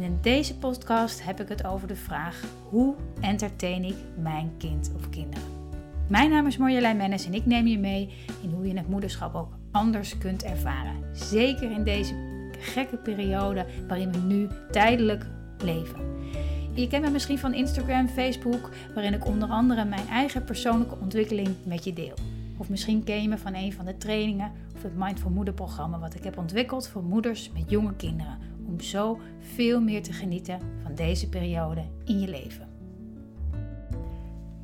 En in deze podcast heb ik het over de vraag: hoe entertain ik mijn kind of kinderen? Mijn naam is Marjolein Mennis en ik neem je mee in hoe je het moederschap ook anders kunt ervaren. Zeker in deze gekke periode waarin we nu tijdelijk leven. Je kent me misschien van Instagram, Facebook, waarin ik onder andere mijn eigen persoonlijke ontwikkeling met je deel. Of misschien ken je me van een van de trainingen of het Mindful Moeder programma wat ik heb ontwikkeld voor moeders met jonge kinderen. Om zo veel meer te genieten van deze periode in je leven.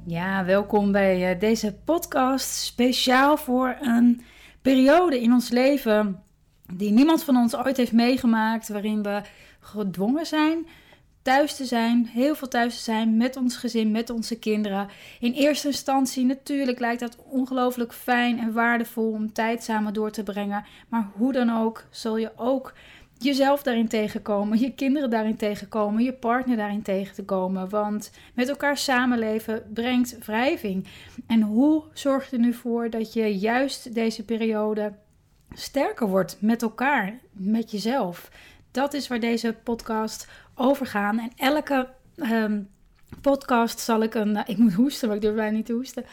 Ja, welkom bij eh, deze podcast. Speciaal voor een periode in ons leven die niemand van ons ooit heeft meegemaakt. Waarin we gedwongen zijn thuis te zijn, heel veel thuis te zijn met ons gezin, met onze kinderen. In eerste instantie natuurlijk lijkt dat ongelooflijk fijn en waardevol om tijd samen door te brengen. Maar hoe dan ook, zul je ook jezelf daarin tegenkomen, je kinderen daarin tegenkomen, je partner daarin tegen te komen. Want met elkaar samenleven brengt wrijving. En hoe zorg je er nu voor dat je juist deze periode sterker wordt met elkaar, met jezelf? Dat is waar deze podcast over gaan. En elke ehm, podcast zal ik een. ik moet hoesten, maar ik durf bijna niet te hoesten.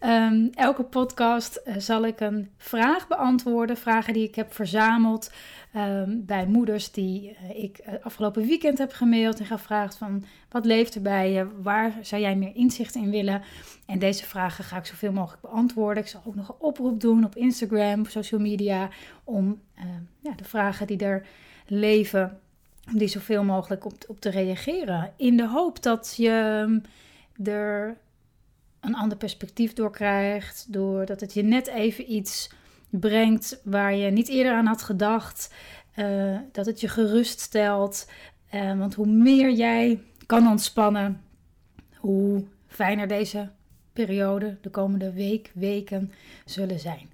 Um, elke podcast uh, zal ik een vraag beantwoorden. Vragen die ik heb verzameld um, bij moeders die uh, ik afgelopen weekend heb gemaild. En gevraagd van wat leeft er bij je? Waar zou jij meer inzicht in willen? En deze vragen ga ik zoveel mogelijk beantwoorden. Ik zal ook nog een oproep doen op Instagram, op social media. Om ja, de vragen die er leven om die zoveel mogelijk op, op te reageren. In de hoop dat je mm, er een ander perspectief door krijgt. Doordat het je net even iets brengt waar je niet eerder aan had gedacht. Uh, dat het je gerust stelt. Uh, want hoe meer jij kan ontspannen, hoe fijner deze periode, de komende week, weken zullen zijn.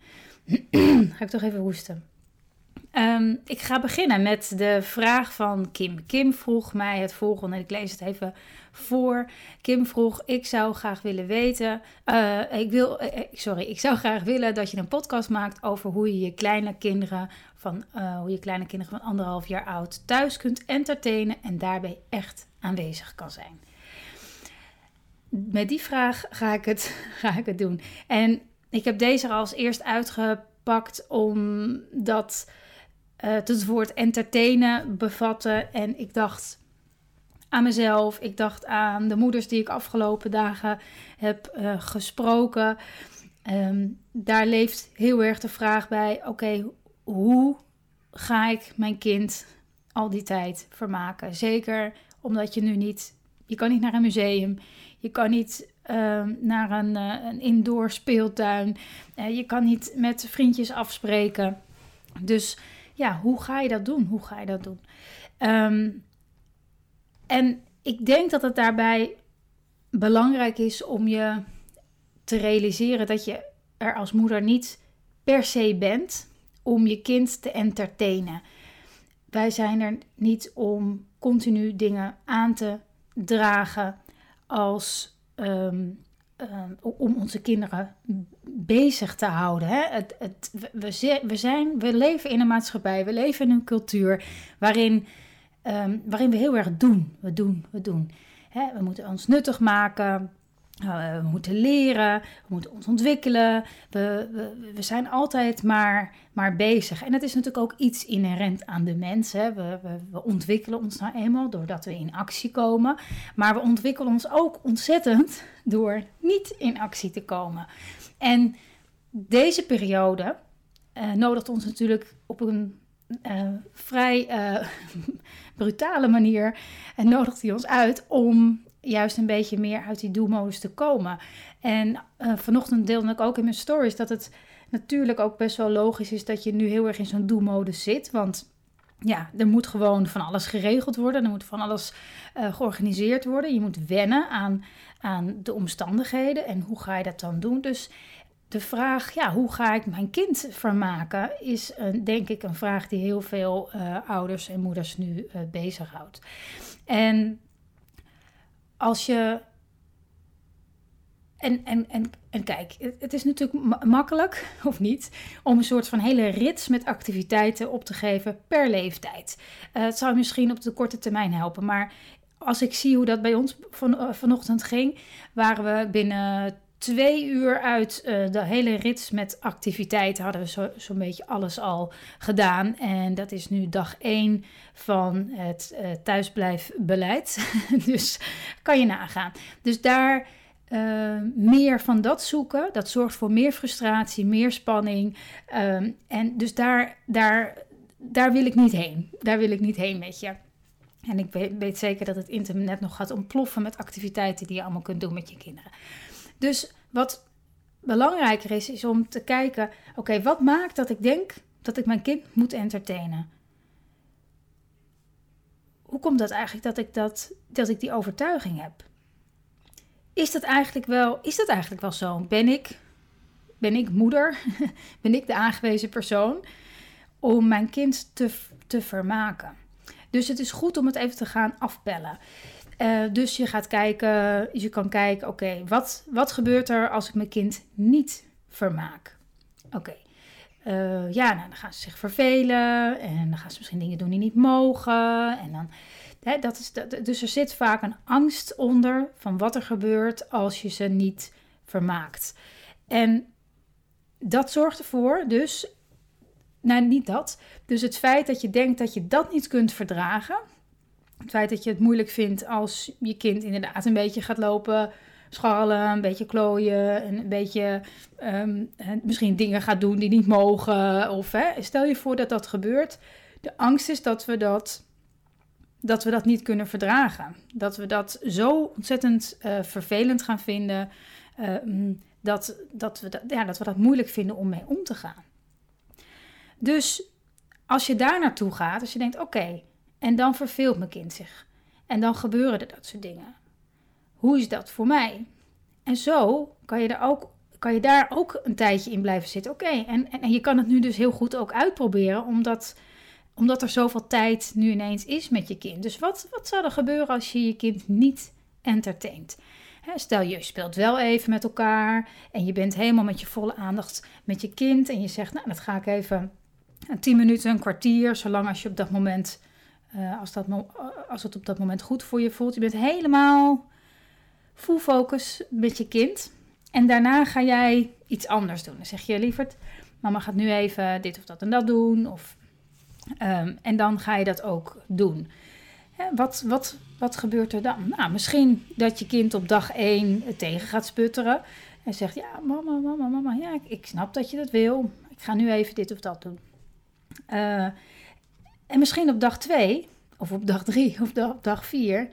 Ga ik toch even hoesten. Um, ik ga beginnen met de vraag van Kim. Kim vroeg mij het volgende. Ik lees het even voor. Kim vroeg: Ik zou graag willen weten. Uh, ik wil, uh, sorry, ik zou graag willen dat je een podcast maakt over hoe je je kleine kinderen van, hoe je kleine kinderen van anderhalf jaar oud thuis kunt entertainen en daarbij echt aanwezig kan zijn. Met die vraag ga ik het, ga ik het doen. En ik heb deze als eerst uitgepakt omdat uh, het woord entertainen bevatten. En ik dacht aan mezelf, ik dacht aan de moeders die ik afgelopen dagen heb uh, gesproken. Um, daar leeft heel erg de vraag bij: oké, hoe ga ik mijn kind al die tijd vermaken? Zeker omdat je nu niet, je kan niet naar een museum, je kan niet uh, naar een, uh, een indoor speeltuin, je kan niet met vriendjes afspreken. Dus ja, hoe ga je dat doen? Hoe ga je dat doen? Um, en ik denk dat het daarbij belangrijk is om je te realiseren dat je er als moeder niet per se bent om je kind te entertainen. Wij zijn er niet om continu dingen aan te dragen als um, Ehm, om onze kinderen bezig te houden. Hè? Het, het, we, we, zijn, we leven in een maatschappij, we leven in een cultuur waarin, um, waarin we heel erg doen. We doen, we doen. Hè? We moeten ons nuttig maken. Uh, we moeten leren, we moeten ons ontwikkelen. We, we, we, zijn altijd maar, maar bezig. En het is natuurlijk ook iets inherent aan de mens. Hè. We, we, ontwikkelen ons nou eenmaal doordat we in actie komen. Maar we ontwikkelen ons ook ontzettend door niet in actie te komen. En deze periode uh, nodigt ons natuurlijk op een uh, vrij brutale manier. En nodigt hij ons uit om juist een beetje meer uit die do-modus te komen. En uh, vanochtend deelde ik ook in mijn stories dat het natuurlijk ook best wel logisch is dat je nu heel erg in zo'n do-modus zit. Want ja, er moet gewoon van alles geregeld worden. Er moet van alles uh, georganiseerd worden. Je moet wennen aan, aan de omstandigheden. En hoe ga je dat dan doen? Dus de vraag, ja, hoe ga ik mijn kind vermaken, is een, denk ik een vraag die heel veel uh, ouders en moeders nu uh, bezighoudt. En als je. En, en, en, en kijk, het, is natuurlijk makkelijk, of niet, om een soort van hele rits met activiteiten op te geven per leeftijd. Uh, het zou misschien op de korte termijn helpen, maar als ik zie hoe dat bij ons van, vanochtend ging, waren we binnen twee uur uit uh, de hele rits met activiteiten hadden we zo'n zo beetje alles al gedaan. En dat is nu dag één van het uh, thuisblijfbeleid. dus kan je nagaan. Dus daar uh, meer van dat zoeken, dat zorgt voor meer frustratie, meer spanning. Um, en dus daar, daar, daar wil ik niet heen. Daar wil ik niet heen met je. En ik weet, weet zeker dat het internet nog gaat ontploffen met activiteiten die je allemaal kunt doen met je kinderen. Dus wat belangrijker is, is om te kijken: oké, wat maakt dat ik denk dat ik mijn kind moet entertainen? Hoe komt dat eigenlijk dat ik, dat, dat ik die overtuiging heb? Is dat eigenlijk wel, is dat eigenlijk wel zo? Ben ik, ben ik moeder? ben ik de aangewezen persoon om mijn kind te, te vermaken? Dus het is goed om het even te gaan afpellen. Uh, dus je gaat kijken, je kan kijken, oké, wat, wat gebeurt er als ik mijn kind niet vermaak? Oké, uh, ja, nou, dan gaan ze zich vervelen en dan gaan ze misschien dingen doen die niet mogen. En dan, hè, dat is, dat, dus er zit vaak een angst onder van wat er gebeurt als je ze niet vermaakt. En dat zorgt ervoor, dus, nou niet dat, dus het feit dat je denkt dat je dat niet kunt verdragen het feit dat je het moeilijk vindt als je kind inderdaad een beetje gaat lopen scharrelen, een beetje klooien, en een beetje ehm, misschien dingen gaat doen die niet mogen. Of hè, stel je voor dat dat gebeurt. De angst is dat we dat, dat we dat niet kunnen verdragen. Dat we dat zo ontzettend uh, vervelend gaan vinden. Uh, dat, dat, we dat, ja, dat we dat moeilijk vinden om mee om te gaan. Dus als je daar naartoe gaat, als je denkt: oké, en dan verveelt mijn kind zich. En dan gebeuren er dat soort dingen. Hoe is dat voor mij? En zo kan je, er ook, kan je daar ook een tijdje in blijven zitten. Oké, en, en, je kan het nu dus heel goed ook uitproberen, omdat, omdat er zoveel tijd nu ineens is met je kind. Dus wat, wat zou er gebeuren als je je kind niet entertaint? stel je speelt wel even met elkaar en je bent helemaal met je volle aandacht met je kind en je zegt, nou, dat ga ik even een tien minuten, een kwartier, zolang als je op dat moment uh, als, dat, als het op dat moment goed voor je voelt. Je bent helemaal full focus met je kind. En daarna ga jij iets anders doen. Dan zeg je lieverd, mama gaat nu even dit of dat en dat doen. Of, um, en dan ga je dat ook doen. wat, wat, wat gebeurt er dan? Nou, misschien dat je kind op dag 1 tegen gaat sputteren. En zegt, ja, mama, mama, mama, ja, ik, ik snap dat je dat wil. Ik ga nu even dit of dat doen. Uh, en misschien op dag twee, of op dag drie, of op dag vier,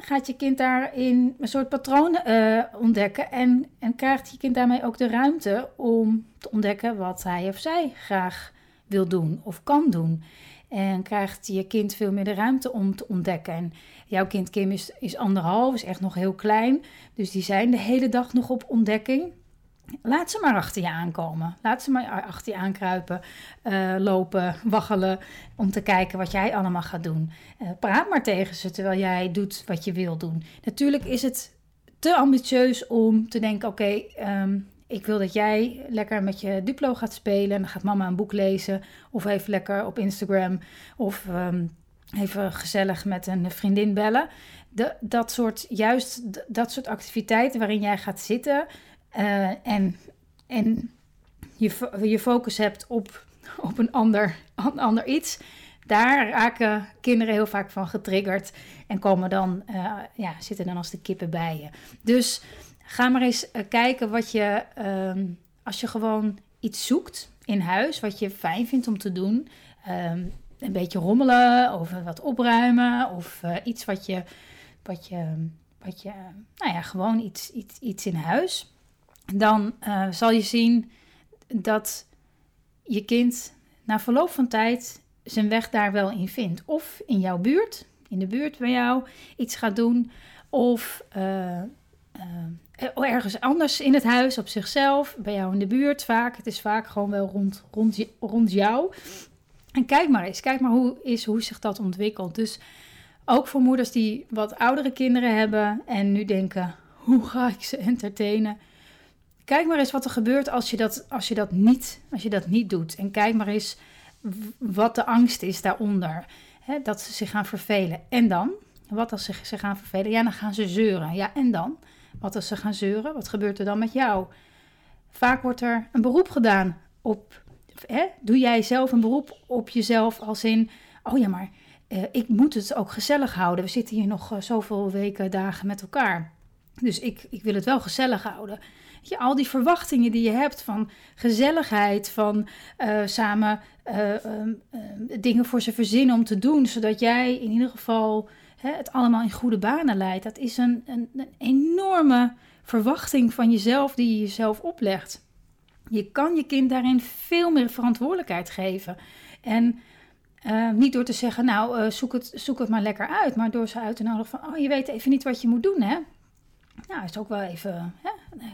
gaat je kind daarin een soort patroon uh, ontdekken. En, en krijgt je kind daarmee ook de ruimte om te ontdekken wat hij of zij graag wil doen of kan doen. En krijgt je kind veel meer de ruimte om te ontdekken. En jouw kind Kim is, is anderhalf, is echt nog heel klein. Dus die zijn de hele dag nog op ontdekking. Laat ze maar achter je aankomen. Laat ze maar achter je aankruipen, uh, lopen, waggelen. Om te kijken wat jij allemaal gaat doen. Uh, praat maar tegen ze terwijl jij doet wat je wil doen. Natuurlijk is het te ambitieus om te denken: oké, ehm, ik wil dat jij lekker met je Duplo gaat spelen. En dan gaat mama een boek lezen. Of even lekker op Instagram. Of um, even gezellig met een vriendin bellen. Dat soort, juist dat soort activiteiten waarin jij gaat zitten uh, en, en je, je focus hebt op, op een ander, ander iets, daar raken kinderen heel vaak van getriggerd en komen dan, uh, ja, zitten dan als de kippen bij je. Dus ga maar eens uh, kijken wat je, um, als je gewoon iets zoekt in huis, wat je fijn vindt om te doen. Um, een beetje rommelen of wat opruimen of iets wat je, wat je, wat je nou ja, gewoon iets, iets, iets in huis dan uh, zal je zien dat je kind na verloop van tijd zijn weg daar wel in vindt. Of in jouw buurt, in de buurt bij jou, iets gaat doen. Of uh, ergens anders in het huis, op zichzelf, bij jou in de buurt vaak. Het is vaak gewoon wel rond, rond, rond jou. En kijk maar eens, kijk maar hoe, is, hoe zich dat ontwikkelt. Dus ook voor moeders die wat oudere kinderen hebben en nu denken, hoe ga ik ze entertainen? Kijk maar eens wat er gebeurt als je dat, als je dat, niet, als je dat niet doet. En kijk maar eens wat de angst is daaronder. dat ze zich gaan vervelen. En dan? Wat als ze zich gaan vervelen? Ja, dan gaan ze zeuren. Ja, en dan? Wat als ze gaan zeuren? Wat gebeurt er dan met jou? Vaak wordt er een beroep gedaan op. Hè? Doe jij zelf een beroep op jezelf als in. Oh ja, maar eh, ik moet het ook gezellig houden. We zitten hier nog uh, zoveel weken, dagen met elkaar. Dus ik, ik wil het wel gezellig houden. Je, al die verwachtingen die je hebt van gezelligheid, van uh, samen ehm, dingen voor ze verzinnen om te doen, zodat jij in ieder geval hè, het allemaal in goede banen leidt. Dat is een, een, enorme verwachting van jezelf die je jezelf oplegt. Je kan je kind daarin veel meer verantwoordelijkheid geven. En uh, niet door te zeggen, nou, uh, zoek, het, zoek het maar lekker uit. Maar door ze uit te nodigen van, oh, je weet even niet wat je moet doen, hè? Nou, is ook wel even?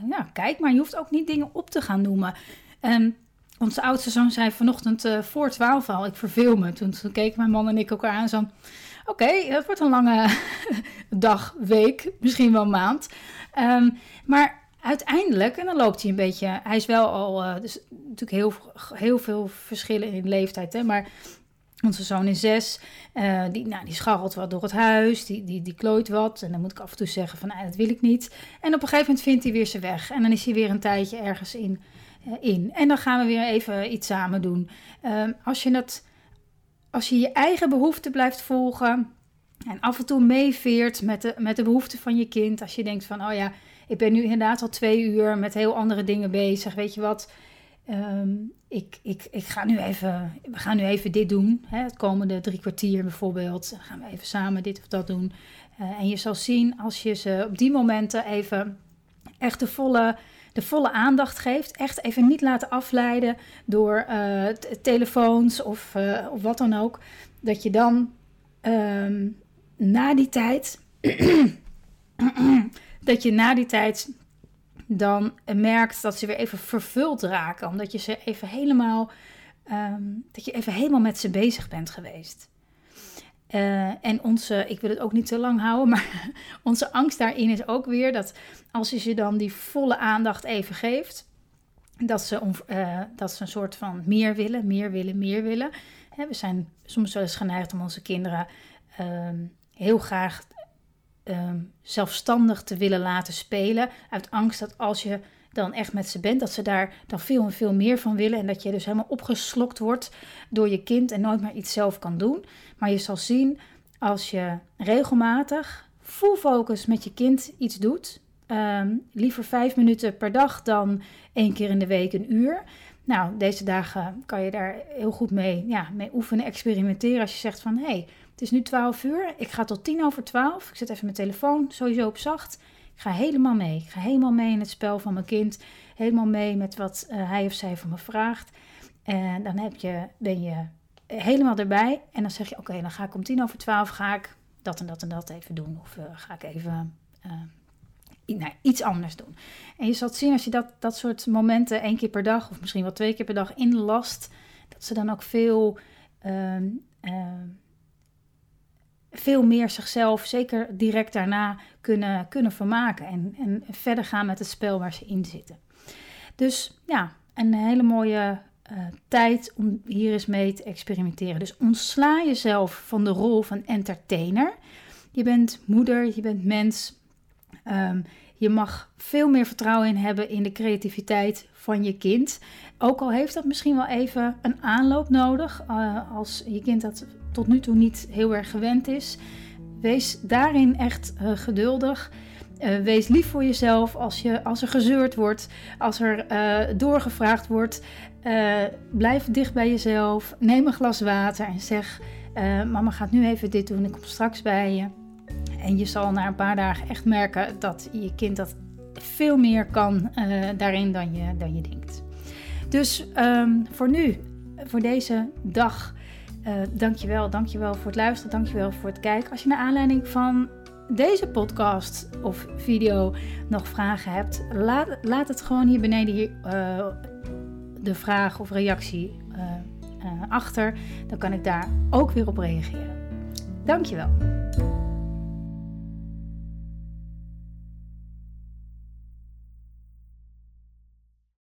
Ja, kijk, maar je hoeft ook niet dingen op te gaan noemen. En onze oudste zoon zei vanochtend uh, voor twaalf al, ik verveel me. Toen, keken mijn man en ik elkaar aan zo, oké, dat wordt een lange dag, week, misschien wel maand. Um, maar uiteindelijk, en dan loopt hij een beetje, hij is wel al, dus natuurlijk heel, heel veel verschillen in leeftijd, hè, maar onze zoon is zes, uh, die, nou, die scharrelt wat door het huis, die, die, die klooit wat. En dan moet ik af en toe zeggen van, nee, dat wil ik niet. En op een gegeven moment vindt hij weer zijn weg. En dan is hij weer een tijdje ergens in. Uh, in. En dan gaan we weer even iets samen doen. Uh, als, je dat, als je je eigen behoeften blijft volgen en af en toe meeveert met de, met de behoeften van je kind. Als je denkt van, oh ja, ik ben nu inderdaad al twee uur met heel andere dingen bezig. Weet je wat, Um, ik, ik, ik ga nu even, we gaan nu even dit doen. Hè, het komende drie kwartier bijvoorbeeld. Gaan we even samen dit of dat doen. Uh, en je zal zien als je ze op die momenten even echt de volle, de volle aandacht geeft. Echt even niet laten afleiden door uh, telefoons of, uh, of wat dan ook. Dat je dan um, na die tijd. dat je na die tijd dan merkt dat ze weer even vervuld raken. Omdat je ze even helemaal, um, dat je even helemaal met ze bezig bent geweest. Uh, en onze, ik wil het ook niet te lang houden, maar onze angst daarin is ook weer dat als je ze dan die volle aandacht even geeft, dat ze, uh, dat ze een soort van meer willen, meer willen, meer willen. Hè, we zijn soms wel eens geneigd om onze kinderen uh, heel graag um, zelfstandig te willen laten spelen. Uit angst dat als je dan echt met ze bent, dat ze daar dan veel en veel meer van willen. En dat je dus helemaal opgeslokt wordt door je kind en nooit meer iets zelf kan doen. Maar je zal zien als je regelmatig full focus met je kind iets doet. Um, liever vijf minuten per dag dan één keer in de week een uur. Nou, deze dagen kan je daar heel goed mee, ja, mee oefenen, experimenteren. Als je zegt van, hé, hey, het is nu 12 uur. Ik ga tot 10 over 12. Ik zet even mijn telefoon sowieso op zacht. Ik ga helemaal mee. Ik ga helemaal mee in het spel van mijn kind. Helemaal mee met wat uh, hij of zij van me vraagt. En dan heb je, ben je helemaal erbij. En dan zeg je, oké, dan ga ik om 10 over 12 ga ik dat en dat en dat even doen. Of uh, ga ik even uh, nou, iets anders doen. En je zult zien als je dat, dat soort momenten één keer per dag... of misschien wel twee keer per dag inlast... dat ze dan ook veel... Uh, veel meer zichzelf, zeker direct daarna, kunnen, kunnen vermaken. En, en verder gaan met het spel waar ze in zitten. Dus ja, een hele mooie uh, tijd om hier eens mee te experimenteren. Dus ontsla jezelf van de rol van entertainer. Je bent moeder, je bent mens. Um, je mag veel meer vertrouwen in hebben in de creativiteit van je kind. Ook al heeft dat misschien wel even een aanloop nodig, uh, als je kind dat tot nu toe niet heel erg gewend is. Wees daarin echt uh, geduldig. Uh, wees lief voor jezelf als, je, als er gezeurd wordt, als er doorgevraagd wordt. blijf dicht bij jezelf. Neem een glas water en zeg: Mama gaat nu even dit doen, ik kom straks bij je. En je zal na een paar dagen echt merken dat je kind dat veel meer kan uh, daarin dan je, dan je denkt. Dus um, voor nu, voor deze dag, Uh, dankjewel, dankjewel voor het luisteren, dankjewel voor het kijken. Als je naar aanleiding van deze podcast of video nog vragen hebt, laat, laat het gewoon hier beneden hier, uh, de vraag of reactie achter. Dan kan ik daar ook weer op reageren. Dankjewel.